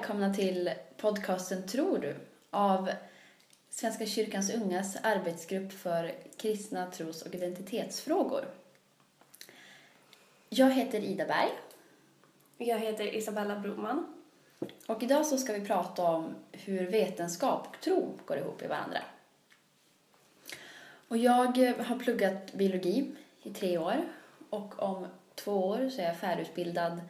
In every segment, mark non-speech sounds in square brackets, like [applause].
Välkomna till podcasten Tror du? av Svenska kyrkans ungas arbetsgrupp för kristna tros och identitetsfrågor. Jag heter Ida Berg Jag heter Isabella Broman. och idag så ska vi prata om hur vetenskap och tro går ihop i varandra. Och jag har pluggat biologi i tre år och om två år så är jag färdigutbildad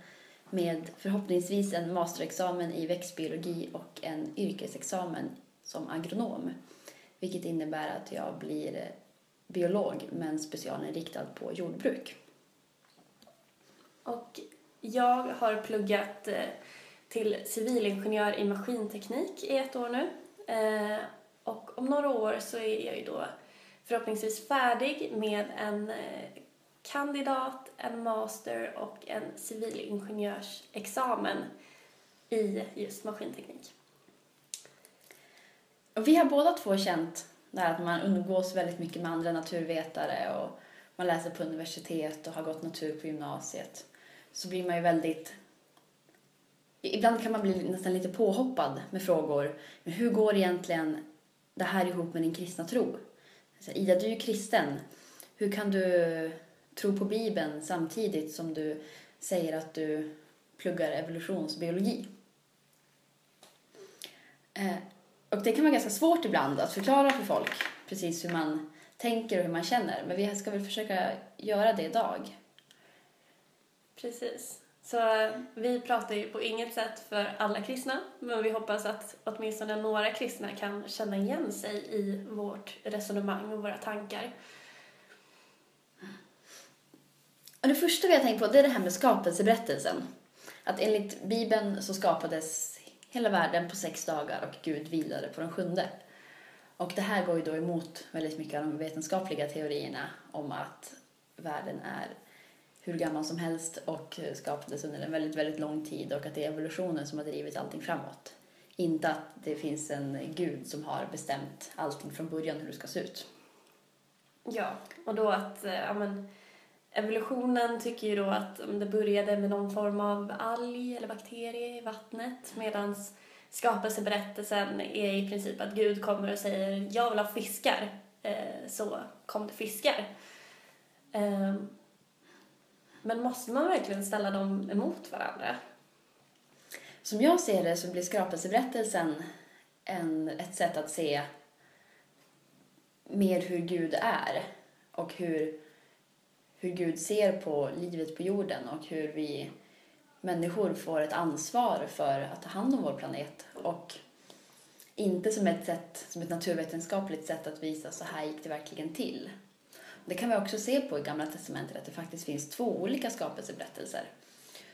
med förhoppningsvis en masterexamen i växtbiologi och en yrkesexamen som agronom. Vilket innebär att jag blir biolog men specialinriktad på jordbruk. Och jag har pluggat eh, till civilingenjör i maskinteknik i ett år nu. Eh, och om några år så är jag ju då förhoppningsvis färdig med en eh, kandidat, en master och en civilingenjörsexamen i just maskinteknik. Och vi har båda två känt det här att man umgås väldigt mycket med andra naturvetare och man läser på universitet och har gått natur på gymnasiet. Så blir man ju väldigt... Ibland kan man bli nästan lite påhoppad med frågor. Men hur går egentligen det här ihop med din kristna tro? Så, Ida, du är ju kristen. Hur kan du tro på Bibeln samtidigt som du säger att du pluggar evolutionsbiologi? Eh, och det kan vara ganska svårt ibland att förklara för folk precis hur man tänker och hur man känner. Men vi ska väl försöka göra det idag. Precis. Så eh, vi pratar ju på inget sätt för alla kristna, men vi hoppas att åtminstone några kristna kan känna igen sig i vårt resonemang och våra tankar. Och det första vi har tänkt på det är det här med skapelseberättelsen. Att enligt Bibeln så skapades hela världen på sex dagar och Gud vilade på den sjunde. Och det här går ju då emot väldigt mycket av de vetenskapliga teorierna om att världen är hur gammal som helst och skapades under en väldigt, väldigt lång tid och att det är evolutionen som har drivit allting framåt. Inte att det finns en gud som har bestämt allting från början hur det ska se ut. Ja, och då att eh, ja, men, evolutionen tycker ju då att det började med någon form av alg eller bakterie i vattnet medan skapelseberättelsen är i princip att Gud kommer och säger jag vill ha fiskar, eh, så kom det fiskar. Ehm, men måste man verkligen ställa dem emot varandra? Som jag ser det så blir skapelseberättelsen en, ett sätt att se mer hur Gud är och hur, hur Gud ser på livet på jorden och hur vi människor får ett ansvar för att ta hand om vår planet och inte som ett, sätt, som ett naturvetenskapligt sätt att visa så här gick det verkligen till. Det kan vi också se på i Gamla testamentet att det faktiskt finns två olika skapelseberättelser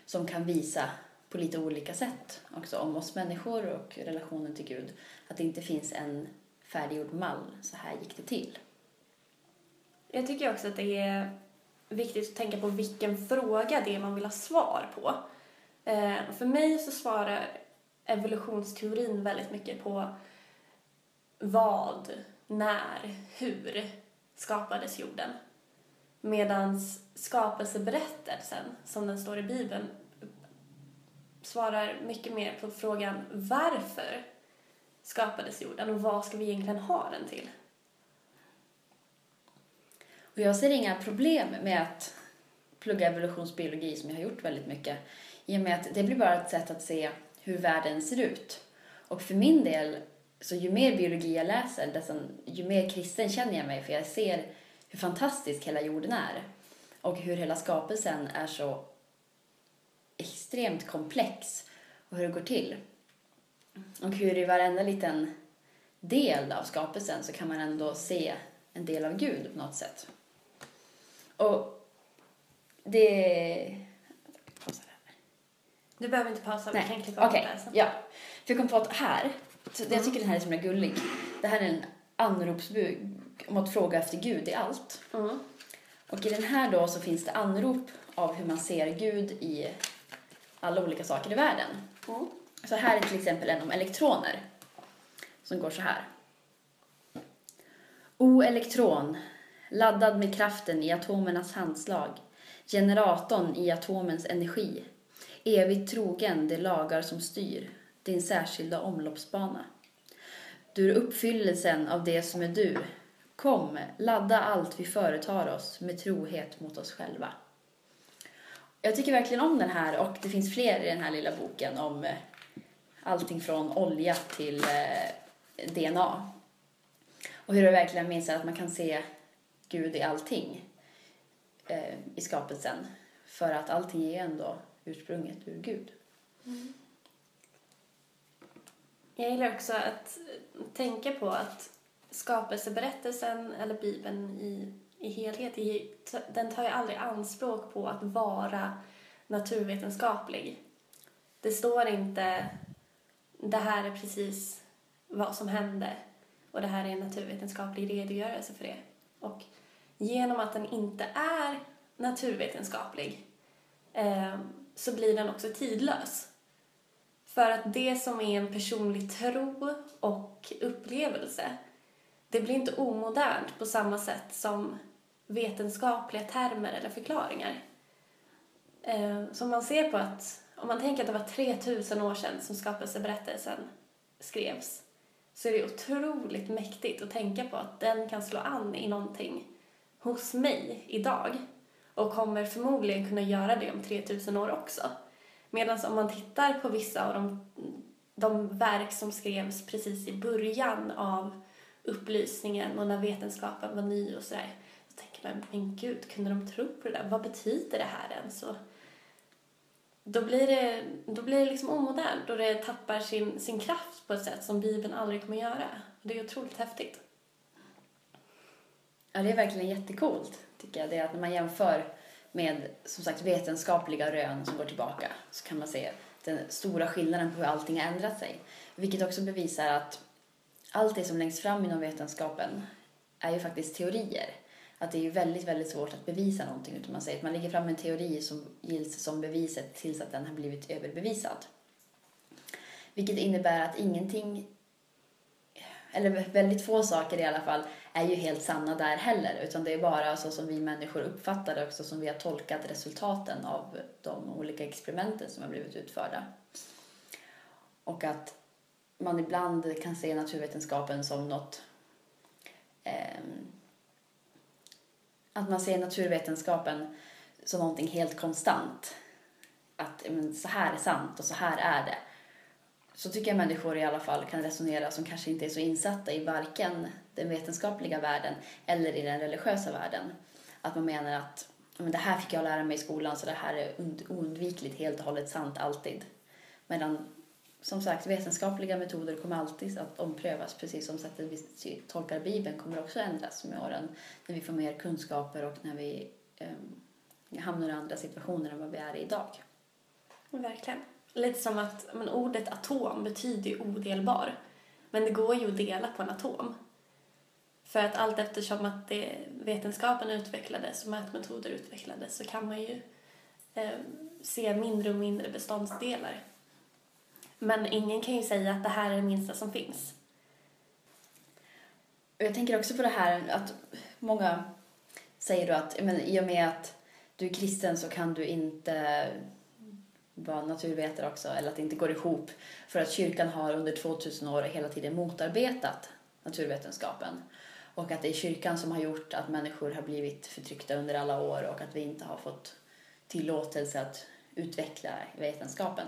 som kan visa på lite olika sätt också om oss människor och relationen till Gud. Att det inte finns en färdiggjord mall, så här gick det till. Jag tycker också att det är viktigt att tänka på vilken fråga det är man vill ha svar på. Eh, för mig så svarar evolutionsteorin väldigt mycket på vad, när, hur skapades jorden. Medan skapelseberättelsen, som den står i Bibeln, svarar mycket mer på frågan varför skapades jorden och vad ska vi egentligen ha den till? Och jag ser inga problem med att plugga evolutionsbiologi som jag har gjort väldigt mycket. I och med att det blir bara ett sätt att se hur världen ser ut. Och för min del, så ju mer biologi jag läser, desto, ju mer kristen känner jag mig. För jag ser hur fantastisk hela jorden är. Och hur hela skapelsen är så extremt komplex. Och hur det går till. Och hur i varenda liten del av skapelsen så kan man ändå se en del av Gud på något sätt. Och det... Du behöver inte pausa, vi kan Nej, klippa bort det sen. Ja. För jag kom på att här, jag tycker den här är så himla gullig. Det här är en anropsbok om att fråga efter Gud i allt. Mm. Och i den här då så finns det anrop av hur man ser Gud i alla olika saker i världen. Mm. Så här är till exempel en om elektroner som går så här. O elektron, laddad med kraften i atomernas handslag, generatorn i atomens energi. evigt trogen de lagar som styr din särskilda omloppsbana. Du är uppfyllelsen av det som är du. Kom, ladda allt vi företar oss med trohet mot oss själva. Jag tycker verkligen om den här och det finns fler i den här lilla boken om eh, allting från olja till eh, DNA. Och hur det verkligen minns att man kan se Gud i allting eh, i skapelsen. För att allting är ändå ursprunget ur Gud. Mm. Jag gillar också att tänka på att skapelseberättelsen, eller Bibeln i, i helhet, den tar ju aldrig anspråk på att vara naturvetenskaplig. Det står inte det här är precis vad som hände och det här är en naturvetenskaplig redogörelse för det. Och genom att den inte är naturvetenskaplig eh, så blir den också tidlös. För att det som är en personlig tro och upplevelse, det blir inte omodernt på samma sätt som vetenskapliga termer eller förklaringar. Eh, som man ser på att, om man tänker att det var 3000 år sedan som skapelseberättelsen skrevs, så är det otroligt mäktigt att tänka på att den kan slå an i någonting hos mig idag och kommer förmodligen kunna göra det om 3000 år också. Medan om man tittar på vissa av de, de verk som skrevs precis i början av upplysningen och när vetenskapen var ny och sådär, så tänker man, men gud, kunde de tro på det där? Vad betyder det här ens? Och då blir det, då blir det liksom omodernt och det tappar sin, sin kraft på ett sätt som Bibeln aldrig kommer göra. Och det är otroligt häftigt. Ja, det är verkligen jättekult, tycker jag. Det är att när man jämför med som sagt vetenskapliga rön som går tillbaka så kan man se den stora skillnaden på hur allting har ändrat sig. Vilket också bevisar att allt det som läggs fram inom vetenskapen är ju faktiskt teorier. Att det är väldigt, väldigt svårt att bevisa någonting utan man säger att man lägger fram en teori som gills som beviset tills att den har blivit överbevisad. Vilket innebär att ingenting eller väldigt få saker i alla fall, är ju helt sanna där heller. Utan det är bara så som vi människor uppfattar det också, som vi har tolkat resultaten av de olika experimenten som har blivit utförda. Och att man ibland kan se naturvetenskapen som något... Eh, att man ser naturvetenskapen som någonting helt konstant. Att men, så här är sant och så här är det så tycker jag människor i alla fall kan resonera som kanske inte är så insatta i varken den vetenskapliga världen eller i den religiösa världen. Att man menar att men det här fick jag lära mig i skolan så det här är oundvikligt helt och hållet sant alltid. Medan som sagt vetenskapliga metoder kommer alltid att omprövas precis som sättet vi tolkar Bibeln kommer också ändras med åren när vi får mer kunskaper och när vi eh, hamnar i andra situationer än vad vi är i idag. Verkligen. Lite som att men, ordet atom betyder ju odelbar. Men det går ju att dela på en atom. För att allt eftersom att det, vetenskapen utvecklades och mätmetoder utvecklades så kan man ju eh, se mindre och mindre beståndsdelar. Men ingen kan ju säga att det här är det minsta som finns. Jag tänker också på det här att många säger då att men, i och med att du är kristen så kan du inte vara naturvetare också, eller att det inte går ihop. För att kyrkan har under 2000 år hela tiden motarbetat naturvetenskapen. Och att det är kyrkan som har gjort att människor har blivit förtryckta under alla år och att vi inte har fått tillåtelse att utveckla vetenskapen.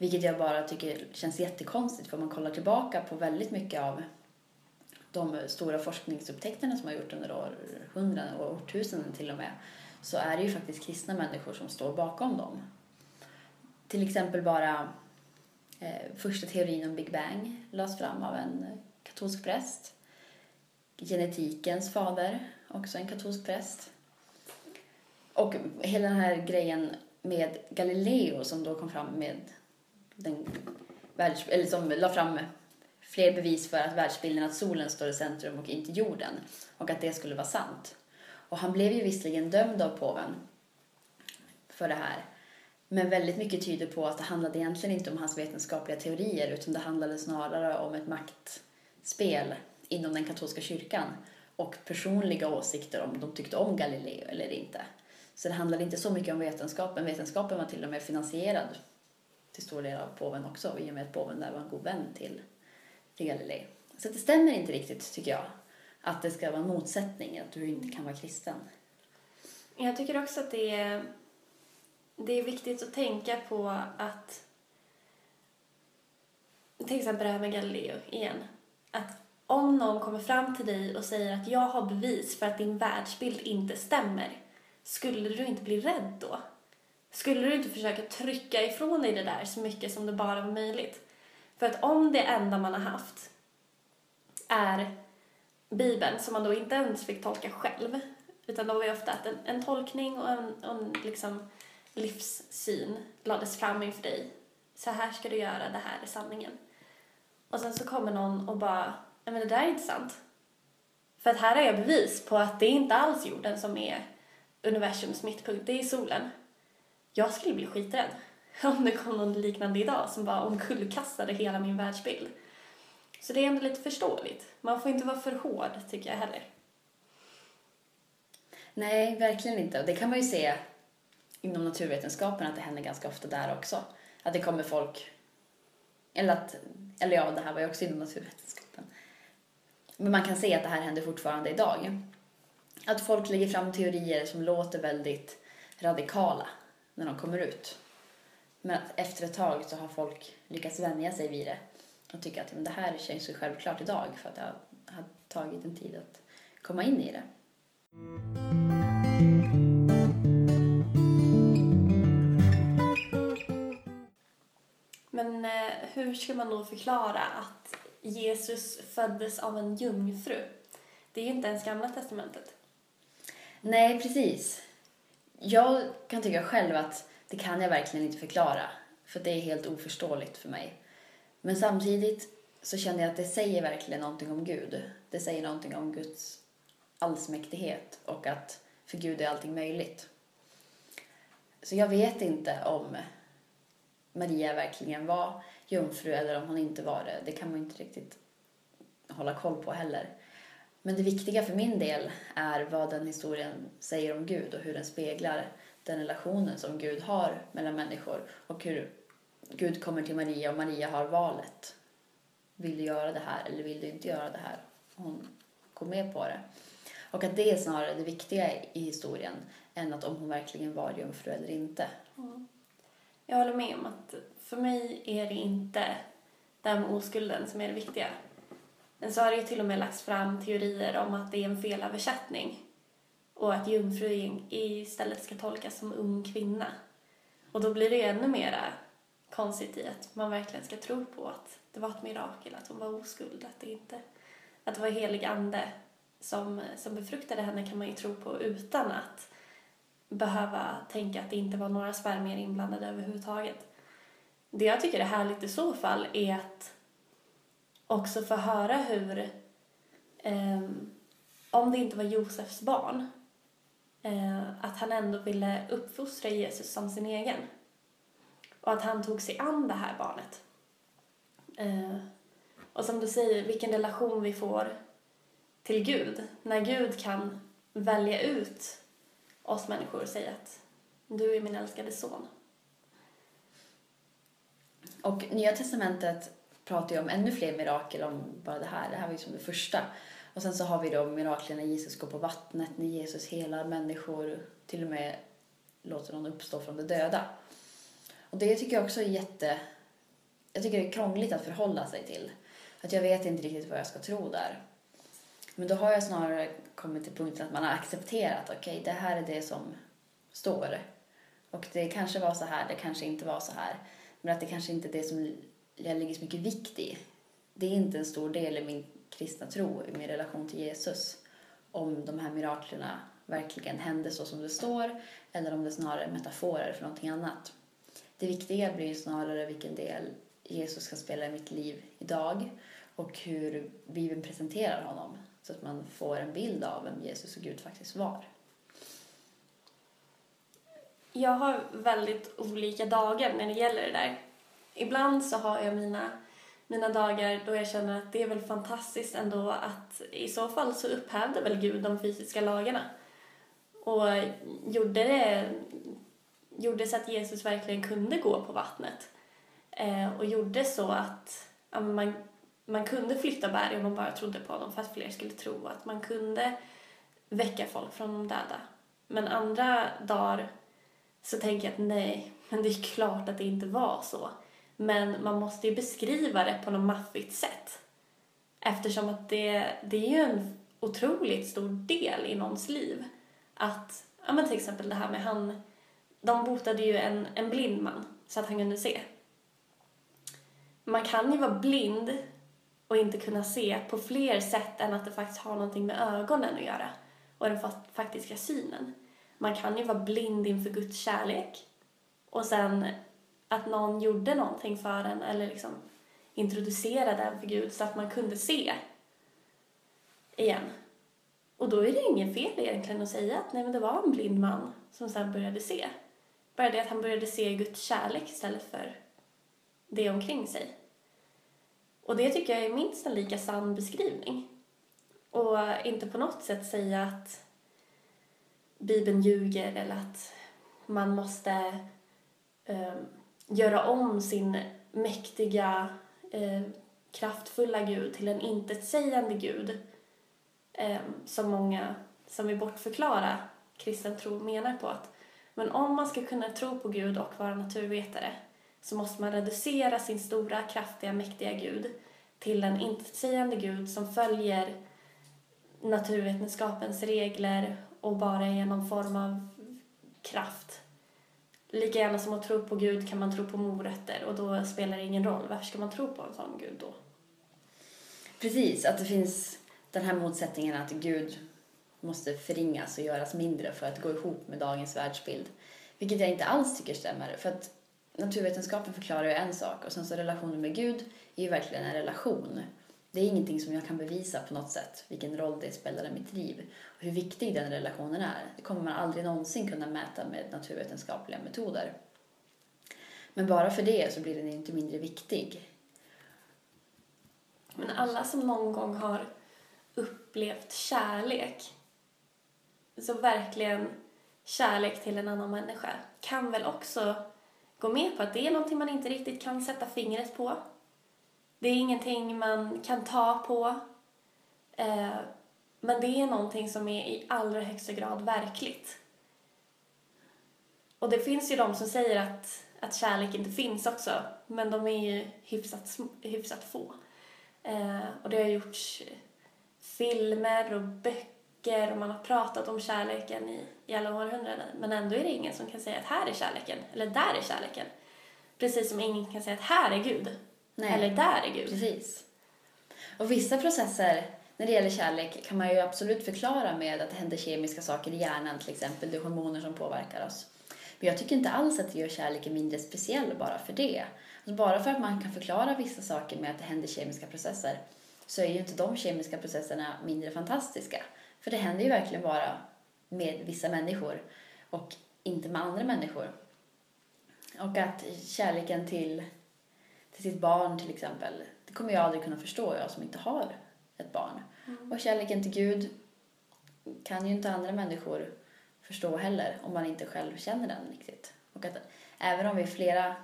Vilket jag bara tycker känns jättekonstigt för om man kollar tillbaka på väldigt mycket av de stora forskningsupptäckterna som har gjort under århundraden och årtusenden till och med så är det ju faktiskt kristna människor som står bakom dem till exempel bara eh, första teorin om Big Bang lades fram av en katolsk präst. Genetikens fader, också en katolsk präst. Och hela den här grejen med Galileo som då kom fram med den världs, eller som la fram fler bevis för att världsbilden att solen står i centrum och inte jorden och att det skulle vara sant. Och han blev ju visserligen dömd av påven för det här men väldigt mycket tyder på att det handlade egentligen inte om hans vetenskapliga teorier utan det handlade snarare om ett maktspel inom den katolska kyrkan och personliga åsikter om de tyckte om Galileo eller inte. Så det handlade inte så mycket om vetenskapen. Vetenskapen var till och med finansierad till stor del av påven också i och med att påven där var en god vän till Galilei. Så det stämmer inte riktigt tycker jag att det ska vara en motsättning, att du inte kan vara kristen. Jag tycker också att det är, det är viktigt att tänka på att till exempel det här med Galileo igen. Att om någon kommer fram till dig och säger att jag har bevis för att din världsbild inte stämmer, skulle du inte bli rädd då? Skulle du inte försöka trycka ifrån dig det där så mycket som det bara var möjligt? För att om det enda man har haft är Bibeln, som man då inte ens fick tolka själv, utan då var det ofta att en, en tolkning och en, en liksom livssyn lades fram inför dig. Så här ska du göra, det här är sanningen. Och sen så kommer någon och bara, nej men det där är inte sant. För att här har jag bevis på att det är inte alls jorden som är universums mittpunkt, det är solen. Jag skulle bli skiträdd [laughs] om det kom någon liknande idag som bara omkullkastade hela min världsbild. Så det är ändå lite förståeligt. Man får inte vara för hård, tycker jag heller. Nej, verkligen inte. Och det kan man ju se inom naturvetenskapen att det händer ganska ofta där också. Att det kommer folk, eller att, eller ja, det här var ju också inom naturvetenskapen. Men man kan se att det här händer fortfarande idag. Att folk lägger fram teorier som låter väldigt radikala när de kommer ut. Men att efter ett tag så har folk lyckats vänja sig vid det och tycka att men det här känns så självklart idag för att det har tagit en tid att komma in i det. Men eh, hur ska man då förklara att Jesus föddes av en jungfru? Det är ju inte ens Gamla Testamentet. Nej, precis. Jag kan tycka själv att det kan jag verkligen inte förklara, för det är helt oförståeligt för mig. Men samtidigt så känner jag att det säger verkligen någonting om Gud. Det säger någonting om Guds allsmäktighet och att för Gud är allting möjligt. Så jag vet inte om Maria verkligen var jungfru eller om hon inte var det. Det kan man inte riktigt hålla koll på heller. Men det viktiga för min del är vad den historien säger om Gud och hur den speglar den relationen som Gud har mellan människor och hur Gud kommer till Maria och Maria har valet. Vill du göra det här eller vill du inte göra det här? Hon går med på det. Och att det är snarare det viktiga i historien än att om hon verkligen var jungfru eller inte. Mm. Jag håller med om att för mig är det inte den oskulden som är det viktiga. Men så har det ju till och med lagts fram teorier om att det är en felöversättning och att jungfru istället ska tolkas som ung kvinna. Och då blir det ännu mera konstigt i att man verkligen ska tro på att det var ett mirakel, att hon var oskuld, att det inte att det var helig ande som, som befruktade henne kan man ju tro på utan att behöva tänka att det inte var några spermier inblandade överhuvudtaget. Det jag tycker är härligt i så fall är att också få höra hur, eh, om det inte var Josefs barn, eh, att han ändå ville uppfostra Jesus som sin egen. Och att han tog sig an det här barnet. Eh, och som du säger, vilken relation vi får till Gud. När Gud kan välja ut oss människor och säga att du är min älskade son. Och Nya Testamentet pratar ju om ännu fler mirakel om bara det här. Det här var ju som det första. Och sen så har vi då miraklen när Jesus går på vattnet, när Jesus helar människor, till och med låter någon uppstå från de döda. Och det tycker jag också är jätte... Jag tycker det är krångligt att förhålla sig till. Att jag vet inte riktigt vad jag ska tro där. Men då har jag snarare kommit till punkten att man har accepterat, okej, okay, det här är det som står. Och det kanske var så här, det kanske inte var så här. Men att det kanske inte är det som jag lägger så mycket vikt i. Det är inte en stor del i min kristna tro, i min relation till Jesus, om de här miraklerna verkligen hände så som det står eller om det snarare är metaforer för någonting annat. Det viktiga blir snarare vilken del Jesus kan spela i mitt liv idag och hur Bibeln presenterar honom så att man får en bild av vem Jesus och Gud faktiskt var. Jag har väldigt olika dagar när det gäller det där. Ibland så har jag mina, mina dagar då jag känner att det är väl fantastiskt ändå att i så fall så upphävde väl Gud de fysiska lagarna. och gjorde det gjorde så att Jesus verkligen kunde gå på vattnet eh, och gjorde så att ja, man, man kunde flytta berg om man bara trodde på honom för att fler skulle tro att man kunde väcka folk från de döda. Men andra dagar så tänker jag att nej, men det är klart att det inte var så. Men man måste ju beskriva det på något maffigt sätt. Eftersom att det, det är ju en otroligt stor del i någons liv. Att, ja men till exempel det här med han, de botade ju en, en blind man så att han kunde se. Man kan ju vara blind och inte kunna se på fler sätt än att det faktiskt har någonting med ögonen att göra och den faktiska synen. Man kan ju vara blind inför Guds kärlek och sen att någon gjorde någonting för en eller liksom introducerade en för Gud så att man kunde se igen. Och då är det inget fel egentligen att säga att nej men det var en blind man som sen började se. Bara det att han började se Guds kärlek istället för det omkring sig. Och det tycker jag är minst en lika sann beskrivning. Och inte på något sätt säga att Bibeln ljuger eller att man måste um, göra om sin mäktiga, eh, kraftfulla Gud till en intetsägande Gud eh, som många som vill bortförklara kristen tro menar på att men om man ska kunna tro på Gud och vara naturvetare så måste man reducera sin stora, kraftiga, mäktiga Gud till en intetsägande Gud som följer naturvetenskapens regler och bara är någon form av kraft. Lika gärna som att tro på Gud kan man tro på morötter och då spelar det ingen roll. Varför ska man tro på en sån Gud då? Precis, att det finns den här motsättningen att Gud måste förringas och göras mindre för att gå ihop med dagens världsbild. Vilket jag inte alls tycker stämmer. För att naturvetenskapen förklarar ju en sak och sen så relationen med Gud är ju verkligen en relation. Det är ingenting som jag kan bevisa på något sätt, vilken roll det spelar i mitt liv och hur viktig den relationen är. Det kommer man aldrig någonsin kunna mäta med naturvetenskapliga metoder. Men bara för det så blir den inte mindre viktig. Men alla som någon gång har upplevt kärlek, så verkligen kärlek till en annan människa, kan väl också gå med på att det är någonting man inte riktigt kan sätta fingret på. Det är ingenting man kan ta på. Eh, men det är någonting som är i allra högsta grad verkligt. Och det finns ju de som säger att, att kärlek inte finns också, men de är ju hyfsat, hyfsat få. Eh, och det har gjorts filmer och böcker och man har pratat om kärleken i, i alla århundraden. Men ändå är det ingen som kan säga att här är kärleken, eller där är kärleken. Precis som ingen kan säga att här är Gud, Nej. eller där är Gud. Precis. Och vissa processer när det gäller kärlek kan man ju absolut förklara med att det händer kemiska saker i hjärnan till exempel, det är hormoner som påverkar oss. Men jag tycker inte alls att det gör kärleken mindre speciell bara för det. Alltså bara för att man kan förklara vissa saker med att det händer kemiska processer så är ju inte de kemiska processerna mindre fantastiska. För det händer ju verkligen bara med vissa människor och inte med andra människor. Och att kärleken till, till sitt barn till exempel, det kommer jag aldrig kunna förstå, jag som inte har ett barn. Mm. Och kärleken till Gud kan ju inte andra människor förstå heller om man inte själv känner den riktigt. Och att även om vi är flera,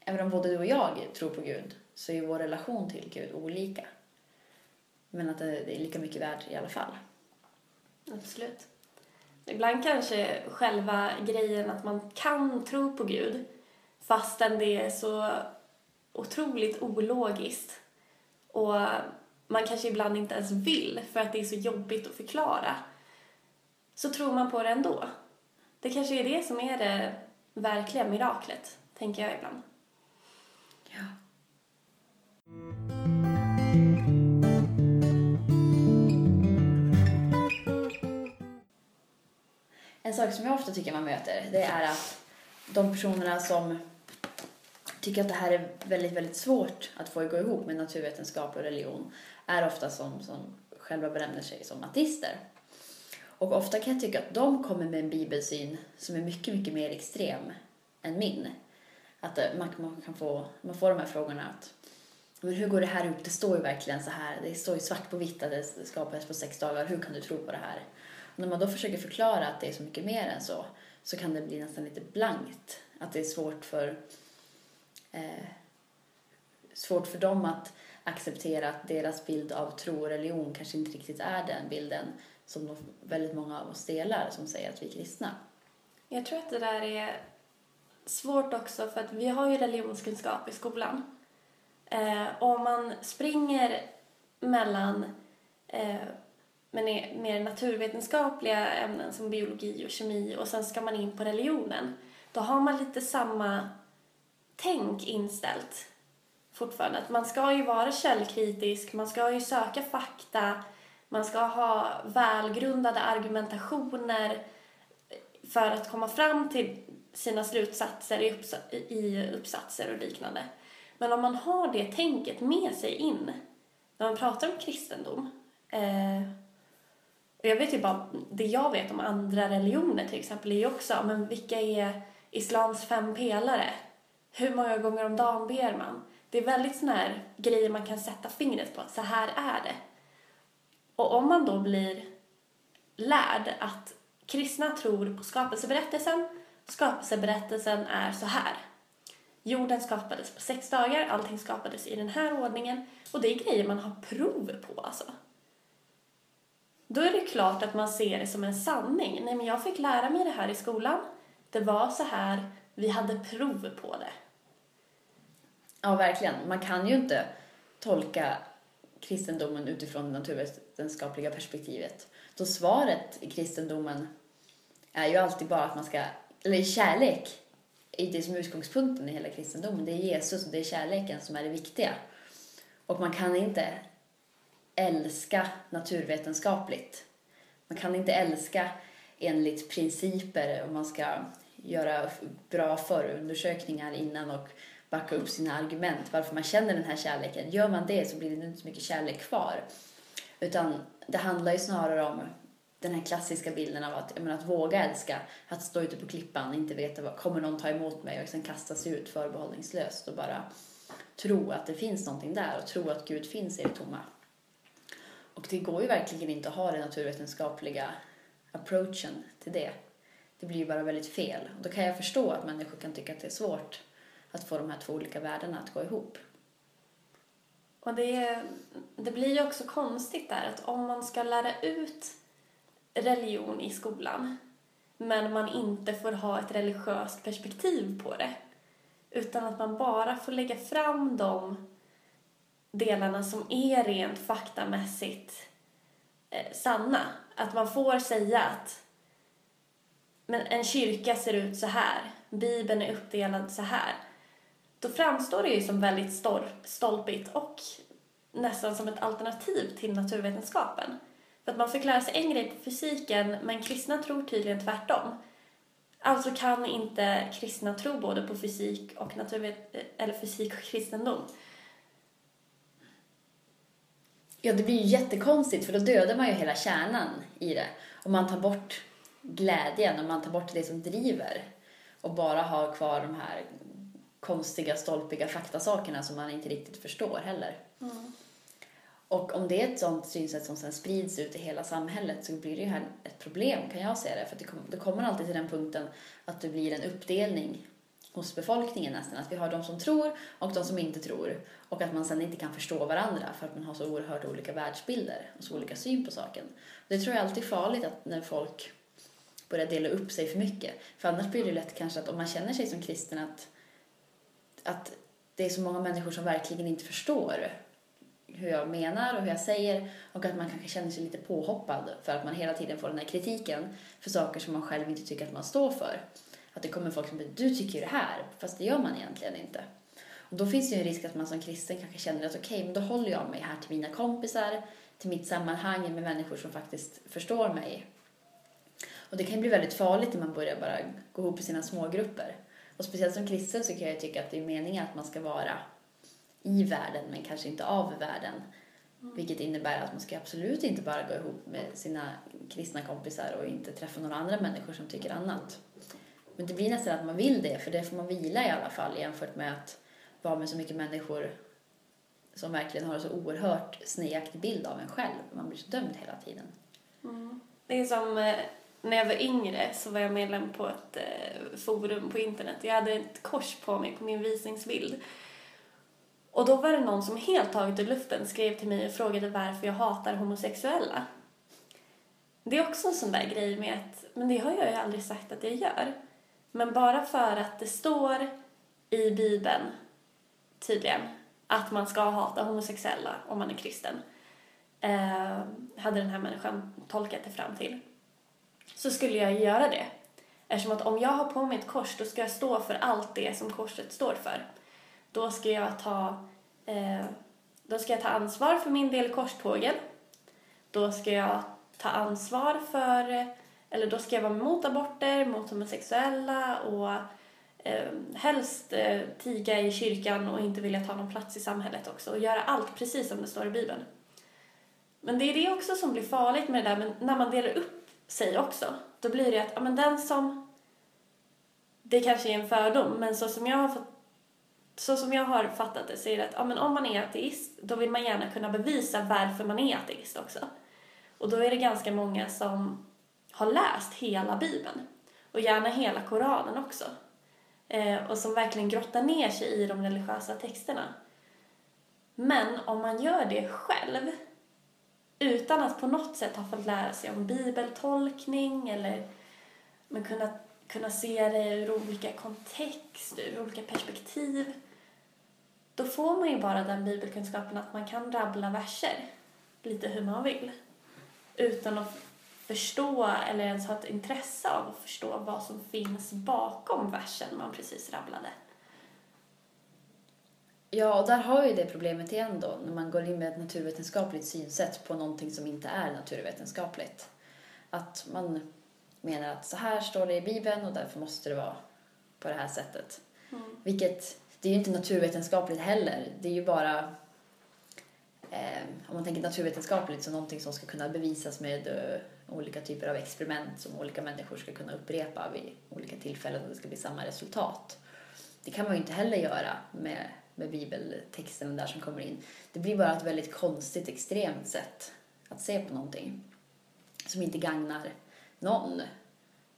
även om både du och jag tror på Gud så är vår relation till Gud olika. Men att det är lika mycket värt i alla fall. Absolut. Ibland kanske själva grejen att man kan tro på Gud fastän det är så otroligt ologiskt och man kanske ibland inte ens vill för att det är så jobbigt att förklara så tror man på det ändå. Det kanske är det som är det verkliga miraklet, tänker jag ibland. Ja. En sak som jag ofta tycker man möter det är att de personerna som tycker att det här är väldigt, väldigt svårt att få gå ihop med naturvetenskap och religion är ofta som, som själva benämner sig som ateister. Och ofta kan jag tycka att de kommer med en bibelsyn som är mycket, mycket mer extrem än min. Att eh, man, man kan få, man får de här frågorna att men hur går det här ihop? Det står ju verkligen så här. Det står ju svart på vitt att det skapades på sex dagar. Hur kan du tro på det här? Och när man då försöker förklara att det är så mycket mer än så, så kan det bli nästan lite blankt. Att det är svårt för, eh, svårt för dem att acceptera att deras bild av tro och religion kanske inte riktigt är den bilden som de, väldigt många av oss delar som säger att vi är kristna. Jag tror att det där är svårt också för att vi har ju religionskunskap i skolan. Eh, om man springer mellan eh, men mer naturvetenskapliga ämnen som biologi och kemi och sen ska man in på religionen, då har man lite samma tänk inställt fortfarande. Att man ska ju vara källkritisk, man ska ju söka fakta, man ska ha välgrundade argumentationer för att komma fram till sina slutsatser i, uppsa i uppsatser och liknande. Men om man har det tänket med sig in när man pratar om kristendom eh, och jag vet ju bara, det jag vet om andra religioner till exempel är ju också, men vilka är islams fem pelare? Hur många gånger om dagen ber man? Det är väldigt sådana här grejer man kan sätta fingret på, så här är det. Och om man då blir lärd att kristna tror på skapelseberättelsen, skapelseberättelsen är så här. Jorden skapades på sex dagar, allting skapades i den här ordningen och det är grejer man har prov på alltså. Då är det klart att man ser det som en sanning. Nej men jag fick lära mig det här i skolan. Det var så här, vi hade prov på det. Ja, verkligen. Man kan ju inte tolka kristendomen utifrån det naturvetenskapliga perspektivet. Då svaret i kristendomen är ju alltid bara att man ska, eller kärlek är det som är utgångspunkten i hela kristendomen. Det är Jesus och det är kärleken som är det viktiga. Och man kan inte älska naturvetenskapligt. Man kan inte älska enligt principer om man ska göra bra förundersökningar innan och backa upp sina argument varför man känner den här kärleken. Gör man det så blir det inte så mycket kärlek kvar. Utan det handlar ju snarare om den här klassiska bilden av att, menar, att våga älska, att stå ute på klippan, inte veta vad, kommer någon ta emot mig och sen kasta sig ut förbehållningslöst och bara tro att det finns någonting där och tro att Gud finns i det tomma. Och det går ju verkligen inte att ha den naturvetenskapliga approachen till det. Det blir ju bara väldigt fel. Och då kan jag förstå att människor kan tycka att det är svårt att få de här två olika världarna att gå ihop. Och det, det blir ju också konstigt där att om man ska lära ut religion i skolan men man inte får ha ett religiöst perspektiv på det utan att man bara får lägga fram de delarna som är rent faktamässigt eh, sanna. Att man får säga att men en kyrka ser ut så här, Bibeln är uppdelad så här. Då framstår det ju som väldigt stolpigt och nästan som ett alternativ till naturvetenskapen. För att man fick lära sig en grej på fysiken, men kristna tror tydligen tvärtom. Alltså kan inte kristna tro både på fysik och naturvet eh, eller fysik och kristendom. Ja, det blir ju jättekonstigt för då dödar man ju hela kärnan i det. Och man tar bort glädjen och man tar bort det som driver och bara har kvar de här konstiga, stolpiga faktasakerna som man inte riktigt förstår heller. Mm. Och om det är ett sånt synsätt som sen sprids ut i hela samhället så blir det ju här ett problem kan jag se det. För det, kom, det kommer alltid till den punkten att det blir en uppdelning hos befolkningen nästan. Att vi har de som tror och de som inte tror. Och att man sen inte kan förstå varandra för att man har så oerhört olika världsbilder och så olika syn på saken. Det tror jag alltid är farligt att när folk börjar dela upp sig för mycket. För annars blir det lätt kanske att om man känner sig som kristen att, att det är så många människor som verkligen inte förstår hur jag menar och hur jag säger och att man kanske känner sig lite påhoppad för att man hela tiden får den här kritiken för saker som man själv inte tycker att man står för. Att det kommer folk som säger du tycker ju det här, fast det gör man egentligen inte. Och då finns det ju en risk att man som kristen kanske känner att okej, okay, men då håller jag mig här till mina kompisar, till mitt sammanhang med människor som faktiskt förstår mig. Och det kan ju bli väldigt farligt när man börjar bara gå ihop i sina smågrupper. Och speciellt som kristen så kan jag tycka att det är meningen att man ska vara i världen men kanske inte av världen. Mm. Vilket innebär att man ska absolut inte bara gå ihop med sina kristna kompisar och inte träffa några andra människor som tycker annat. Men det blir nästan att man vill det, för det får man vila i alla fall jämfört med att vara med så mycket människor som verkligen har en så oerhört snedaktig bild av en själv. Man blir så dömd hela tiden. Mm. Det är som eh, när jag var yngre så var jag medlem på ett eh, forum på internet. Jag hade ett kors på mig på min visningsbild. Och då var det någon som helt taget ur luften skrev till mig och frågade varför jag hatar homosexuella. Det är också en sån där grej med att, men det har jag ju aldrig sagt att jag gör. Men bara för att det står i Bibeln, tydligen, att man ska hata homosexuella om man är kristen, eh, hade den här människan tolkat det fram till, så skulle jag göra det. Eftersom att om jag har på mig ett kors, då ska jag stå för allt det som korset står för. Då ska jag ta, eh, då ska jag ta ansvar för min del i korstågen. Då ska jag ta ansvar för, eller då ska jag vara mot aborter, mot homosexuella och eh, helst eh, tiga i kyrkan och inte vilja ta någon plats i samhället också och göra allt precis som det står i Bibeln. Men det är det också som blir farligt med det där, men när man delar upp sig också, då blir det att ja, men den som, det kanske är en fördom, men så som jag har fått så som jag har fattat det så är det att ja, men om man är ateist då vill man gärna kunna bevisa varför man är ateist också. Och då är det ganska många som har läst hela Bibeln och gärna hela Koranen också. Eh, och som verkligen grottar ner sig i de religiösa texterna. Men om man gör det själv utan att på något sätt ha fått lära sig om bibeltolkning eller men kunna, kunna se det ur olika kontext, ur olika perspektiv då får man ju bara den bibelkunskapen att man kan rabbla verser lite hur man vill utan att förstå eller ens ha ett intresse av att förstå vad som finns bakom versen man precis rabblade. Ja, och där har ju det problemet igen då, när man går in med ett naturvetenskapligt synsätt på någonting som inte är naturvetenskapligt. Att man menar att så här står det i Bibeln och därför måste det vara på det här sättet. Mm. Vilket, det är ju inte naturvetenskapligt heller. Det är ju bara eh, om man tänker naturvetenskapligt så någonting som ska kunna bevisas med eh, olika typer av experiment som olika människor ska kunna upprepa vid olika tillfällen och det ska bli samma resultat. Det kan man ju inte heller göra med, med bibeltexten där som kommer in. Det blir bara ett väldigt konstigt, extremt sätt att se på någonting som inte gagnar någon.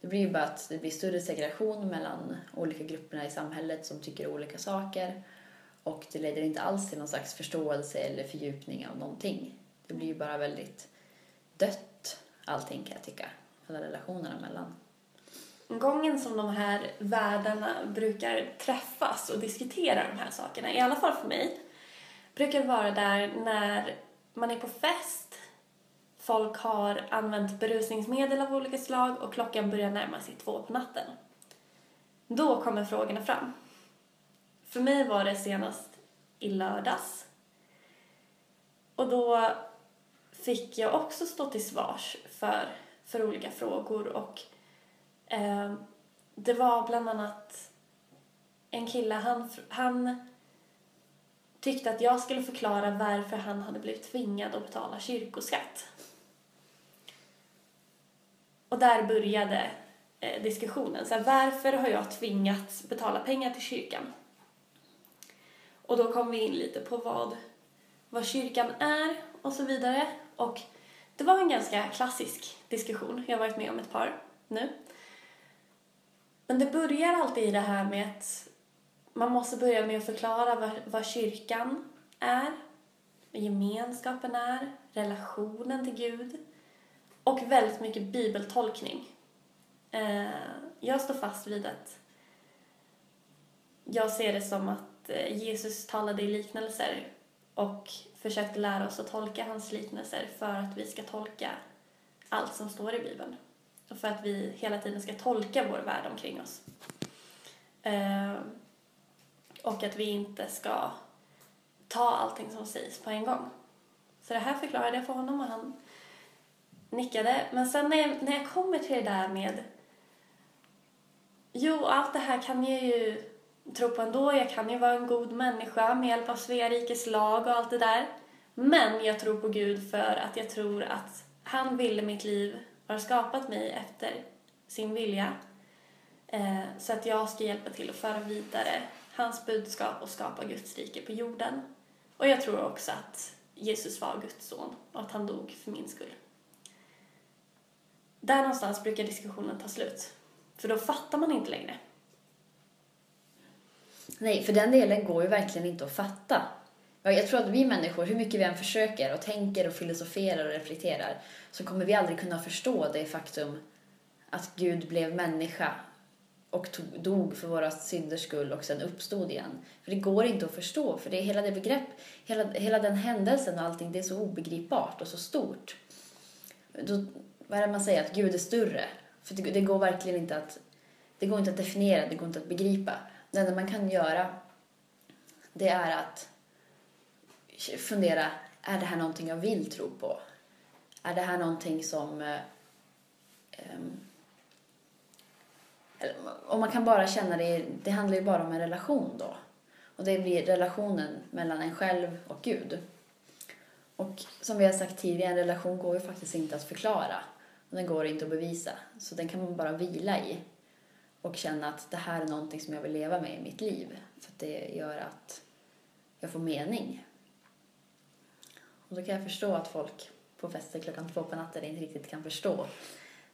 Det blir ju bara att det blir större segregation mellan olika grupperna i samhället som tycker olika saker och det leder inte alls till någon slags förståelse eller fördjupning av någonting. Det blir ju bara väldigt dött allting kan jag tycka. Alla relationerna mellan. Gången som de här världarna brukar träffas och diskutera de här sakerna, i alla fall för mig, brukar vara där när man är på fest, folk har använt berusningsmedel av olika slag och klockan börjar närma sig två på natten. Då kommer frågorna fram. För mig var det senast i lördags. Och då fick jag också stå till svars för, för olika frågor och eh, det var bland annat en kille, han, han tyckte att jag skulle förklara varför han hade blivit tvingad att betala kyrkoskatt. Och där började eh, diskussionen. Så här, varför har jag tvingats betala pengar till kyrkan? Och då kom vi in lite på vad, vad kyrkan är och så vidare. Och det var en ganska klassisk diskussion. Jag har varit med om ett par nu. Men det börjar alltid i det här med att man måste börja med att förklara vad, vad kyrkan är, vad gemenskapen är, relationen till Gud och väldigt mycket bibeltolkning. Eh, jag står fast vid att jag ser det som att eh, Jesus talade i liknelser och försökte lära oss att tolka hans liknelser för att vi ska tolka allt som står i Bibeln. För att vi hela tiden ska tolka vår värld omkring oss. Eh, och att vi inte ska ta allting som sägs på en gång. Så det här förklarade jag för honom och han nickade. Men sen när jag, när jag kommer till det där med Jo, allt det här kan jag ju tro på ändå. Jag kan ju vara en god människa med hjälp av Svea rikes lag och allt det där. Men jag tror på Gud för att jag tror att han ville mitt liv, har skapat mig efter sin vilja. Eh, så att jag ska hjälpa till att föra vidare hans budskap och skapa Guds rike på jorden. Och jag tror också att Jesus var Guds son och att han dog för min skull. där någonstans brukar diskussionen ta slut. För då fattar man inte längre. Nej, för den delen går ju verkligen inte att fatta. Jag tror att vi människor, hur mycket vi än försöker och tänker och filosoferar och reflekterar, så kommer vi aldrig kunna förstå det faktum att Gud blev människa och tog, dog för våra synders skull och sen uppstod igen. För det går inte att förstå, för det är hela det begrepp, hela, hela den händelsen och allting, det är så obegripbart och så stort. Då, vad är det man säger? Att Gud är större. För det, det går verkligen inte att, det går inte att definiera, det går inte att begripa. Det enda man kan göra, det är att fundera, är det här någonting jag vill tro på? Är det här någonting som... Eh, ehm, om man kan bara känna det, det handlar ju bara om en relation då. Och det blir relationen mellan en själv och Gud. Och som vi har sagt tidigare, en relation går ju faktiskt inte att förklara. Och den går inte att bevisa. Så den kan man bara vila i. Och känna att det här är någonting som jag vill leva med i mitt liv. För att det gör att jag får mening. Och då kan jag förstå att folk på fester klockan två på natten inte riktigt kan förstå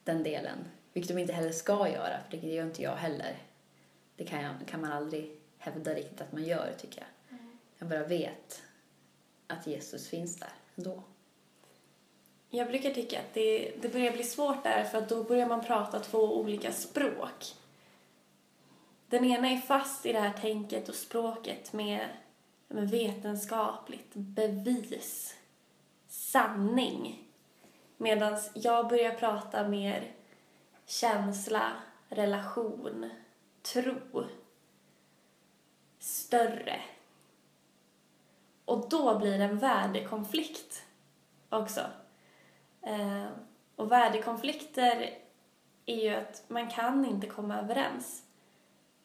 den delen. Vilket de inte heller ska göra, för det gör inte jag heller. Det kan, jag, kan man aldrig hävda riktigt att man gör, tycker jag. Mm. Jag bara vet att Jesus finns där ändå. Jag brukar tycka att det, det börjar bli svårt där, för att då börjar man prata två olika språk. Den ena är fast i det här tänket och språket med, med vetenskapligt bevis, sanning. Medan jag börjar prata mer känsla, relation, tro. Större. Och då blir det en värdekonflikt också. Eh, och värdekonflikter är ju att man kan inte komma överens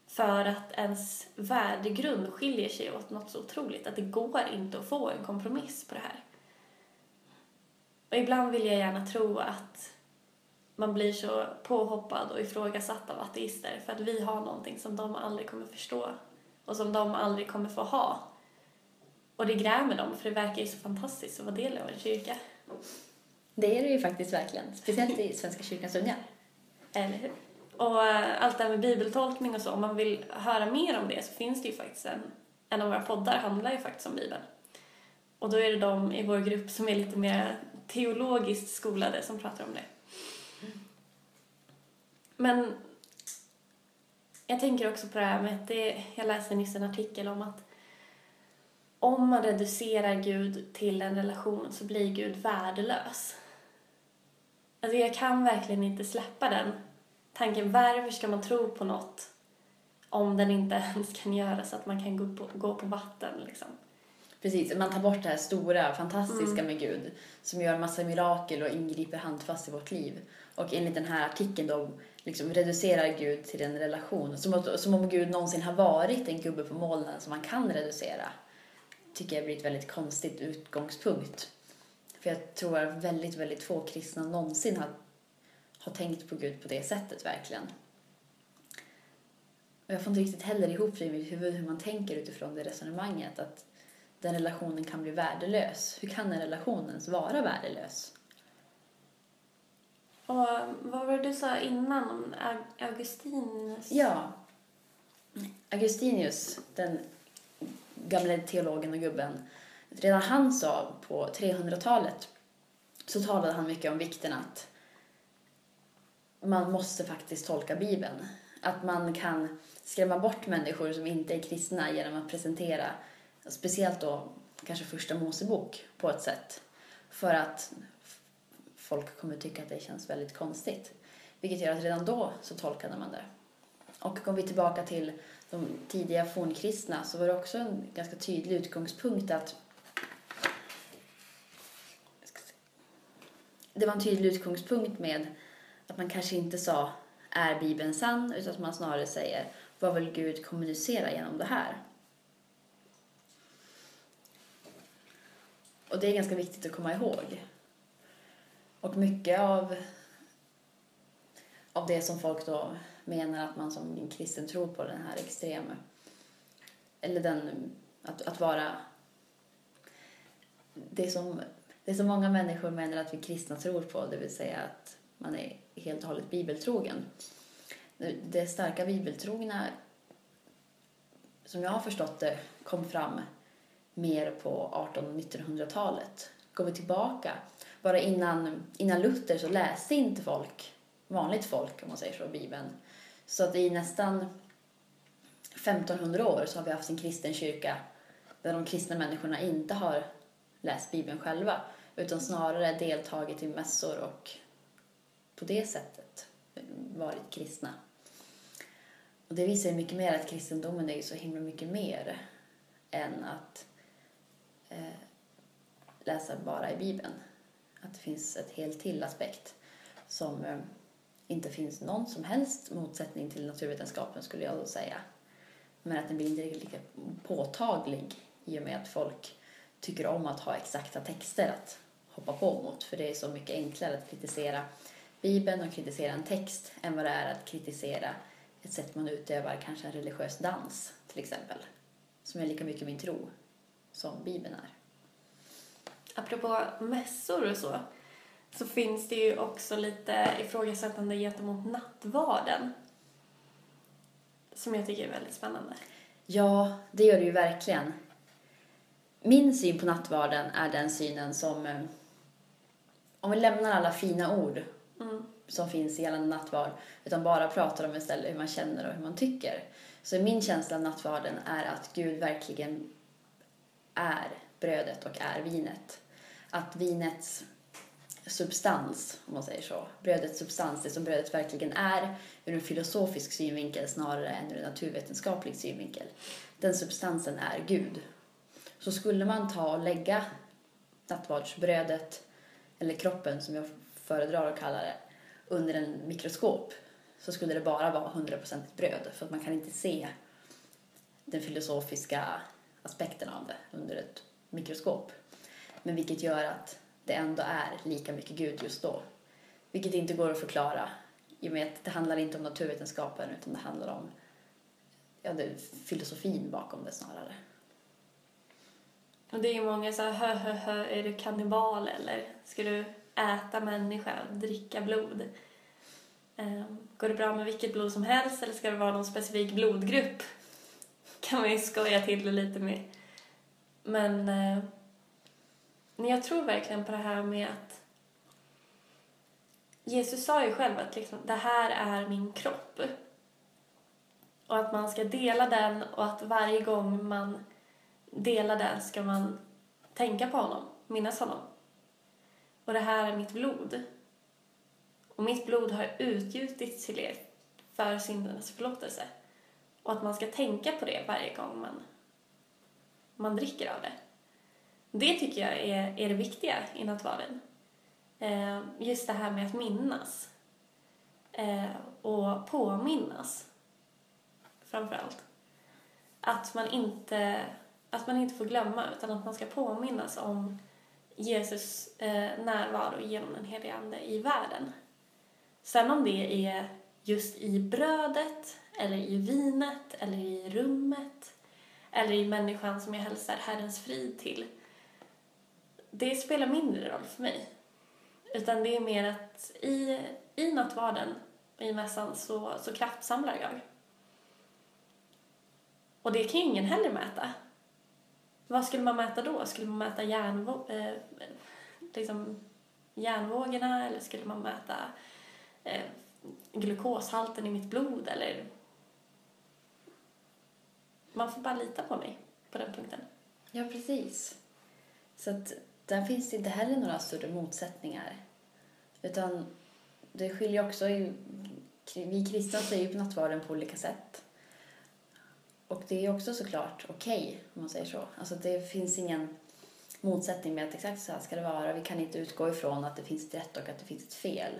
för att ens värdegrund skiljer sig åt något så otroligt att det går inte att få en kompromiss på det här. Och ibland vill jag gärna tro att man blir så påhoppad och ifrågasatt av ateister för att vi har någonting som de aldrig kommer förstå och som de aldrig kommer få ha. Och det grämer dem för det verkar ju så fantastiskt att vara del av en kyrka. Det är det ju faktiskt verkligen, speciellt i Svenska kyrkans unga. Eller hur? Och eh, allt det här med bibeltolkning och så, om man vill höra mer om det så finns det ju faktiskt en, en av våra poddar handlar ju faktiskt om Bibeln. Och då är det de i vår grupp som är lite mer teologiskt skolade som pratar om det. Men jag tänker också på det här med att det, jag läste nyss en artikel om att om man reducerar Gud till en relation så blir Gud värdelös. Alltså jag kan verkligen inte släppa den tanken. Varför ska man tro på något om den inte [laughs] ens kan göra så att man kan gå på, gå på vatten liksom? Precis, man tar bort det här stora, fantastiska mm. med Gud som gör massa mirakel och ingriper handfast i vårt liv. Och enligt den här artikeln då liksom reducerar Gud till en relation. Som, att, som om Gud någonsin har varit en gubbe på molnen som man kan reducera. Tycker jag blir ett väldigt konstigt utgångspunkt. För jag tror att väldigt, väldigt få kristna någonsin har, har tänkt på Gud på det sättet verkligen. Och jag får inte riktigt heller ihop det i mitt huvud hur man tänker utifrån det resonemanget. Att den relationen kan bli värdelös. Hur kan en relation ens vara värdelös? Och vad var det du sa innan om Augustinus? Ja. Augustinius, den gamle teologen och gubben, redan han sa på 300-talet så talade han mycket om vikten att man måste faktiskt tolka Bibeln. Att man kan skrämma bort människor som inte är kristna genom att presentera, speciellt då kanske första Mosebok på ett sätt. För att folk kommer tycka att det känns väldigt konstigt. Vilket gör att redan då så tolkade man det. Och om vi tillbaka till de tidiga fornkristna så var det också en ganska tydlig utgångspunkt att det var en tydlig utgångspunkt med att man kanske inte sa är Bibeln sann utan att man snarare säger vad vill Gud kommunicera genom det här? Och det är ganska viktigt att komma ihåg. Och mycket av, av det som folk då menar att man som kristen tror på, den här extrema, eller den, att, att vara, det som, det som många människor menar att vi kristna tror på, det vill säga att man är helt och hållet bibeltrogen. Det- Det starka bibeltrogna, som jag har förstått det, kom fram mer på 1800 och 1900-talet. Går vi tillbaka, bara innan, innan Luther så läste inte folk, vanligt folk om man säger så, Bibeln. Så att i nästan 1500 år så har vi haft en kristen kyrka där de kristna människorna inte har läst Bibeln själva utan snarare deltagit i mässor och på det sättet varit kristna. Och det visar ju mycket mer att kristendomen är ju så himla mycket mer än att Eh, läsa bara i Bibeln. Att det finns ett helt till aspekt som eh, inte finns någon som helst motsättning till naturvetenskapen skulle jag då säga. Men att den blir inte lika påtaglig i och med att folk tycker om att ha exakta texter att hoppa på mot. För det är så mycket enklare att kritisera Bibeln och kritisera en text än vad det är att kritisera ett sätt man utövar kanske en religiös dans till exempel. Som är lika mycket min tro som Bibeln är. Apropå mässor och så, så finns det ju också lite ifrågasättande gentemot nattvarden. Som jag tycker är väldigt spännande. Ja, det gör det ju verkligen. Min syn på nattvarden är den synen som... eh, Om vi lämnar alla fina ord Mm. som finns i gällande nattvard utan bara pratar om istället hur man känner och hur man tycker. Så min känsla av nattvarden är att Gud verkligen är brödet och är vinet. Att vinets substans, om man säger så, brödets substans, det som brödet verkligen är ur en filosofisk synvinkel snarare än ur en naturvetenskaplig synvinkel. Den substansen är Gud. Så skulle man ta och lägga nattvardsbrödet, eller kroppen som jag föredrar att kalla det, under en mikroskop så skulle det bara vara 100% bröd för att man kan inte se den filosofiska aspekten av det under ett mikroskop. Men vilket gör att det ändå är lika mycket Gud just då. Vilket inte går att förklara i och med att det handlar inte om naturvetenskapen utan det handlar om ja, det filosofin bakom det snarare. Och det är ju många så här, hö, hö, hö, är du kannibal eller ska du äta människa och dricka blod? Ehm, går det bra med vilket blod som helst eller ska det vara någon specifik blodgrupp? Kan man ju skoja till det lite med. Men, eh, men jag tror verkligen på det här med att Jesus sa ju själv att liksom, det här är min kropp. Och att man ska dela den och att varje gång man delar den ska man tänka på honom, minnas honom. Och det här är mitt blod. Och mitt blod har utgjutits till er för syndernas förlåtelse. Och att man ska tänka på det varje gång man, man dricker av det. Det tycker jag är, är det viktiga i nattvarden. Eh, just det här med att minnas. Eh, och påminnas. Framför allt. Att man inte att man inte får glömma utan att man ska påminnas om Jesus eh, närvaro genom den helige Ande i världen. Sen om det är just i brödet, eller i vinet, eller i rummet, eller i människan som jag hälsar Herrens frid till. Det spelar mindre roll för mig. Utan det är mer att i, i nattvarden, i mässan, så, så kraftsamlar jag. Och det kan ju ingen heller mäta. Vad skulle man mäta då? Skulle man mäta järnvå eh, liksom järnvågorna eller skulle man mäta eh, glukoshalten i mitt blod eller... Man får bara lita på mig på den punkten. Ja, precis. Så att där finns det inte heller några större motsättningar. Utan det skiljer också i... Vi kristna ser ju på nattvarden på olika sätt. Och det är också såklart okej, om man säger så. Alltså det finns ingen motsättning med att exakt så här ska det vara. Vi kan inte utgå ifrån att det finns ett rätt och att det finns ett fel.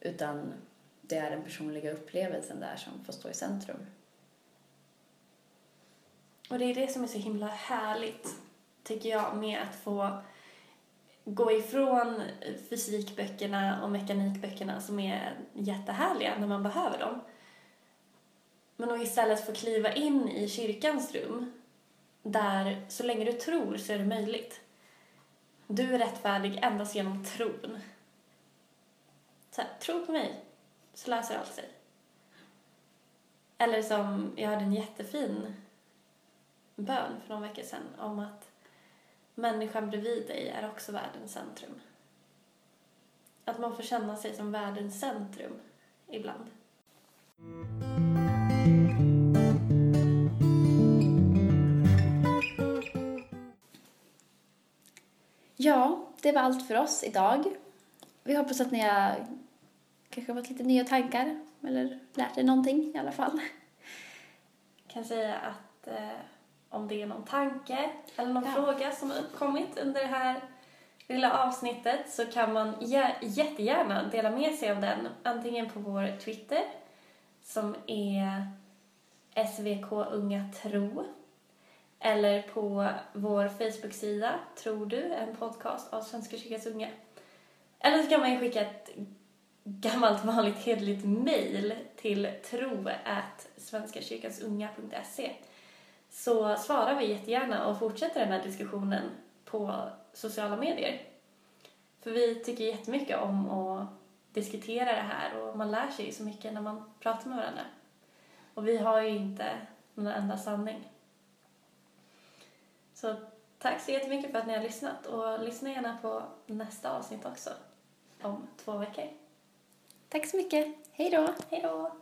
Utan det är den personliga upplevelsen där som får stå i centrum. Och det är det som är så himla härligt, tycker jag, med att få gå ifrån fysikböckerna och mekanikböckerna som är jättehärliga när man behöver dem. Men att istället få kliva in i kyrkans rum där så länge du tror så är det möjligt. Du är rättfärdig endast genom tron. så här, tro på mig, så löser allt sig. Eller som, jag hade en jättefin bön för några veckor sedan om att människan bredvid dig är också världens centrum. Att man får känna sig som världens centrum ibland. Ja, det var allt för oss idag. Vi hoppas att ni har kanske fått lite nya tankar eller lärt er någonting i alla fall. Jag kan säga att eh, om det är någon tanke eller någon Ja. fråga som har uppkommit under det här lilla avsnittet så kan man jä- jättegärna dela med sig av den antingen på vår Twitter som är SVK Unga Tro eller på vår Facebook-sida Tror du? En podcast av Svenska kyrkans unga. Eller så kan man ju skicka ett gammalt vanligt hederligt mejl till tro svenskakyrkansunga.se så svarar vi jättegärna och fortsätter den här diskussionen på sociala medier. För vi tycker jättemycket om att diskutera det här och man lär sig så mycket när man pratar med varandra. Och vi har ju inte någon enda sanning. Så tack så jättemycket för att ni har lyssnat och lyssna gärna på nästa avsnitt också om två veckor. Tack så mycket. Hej då! Hej då!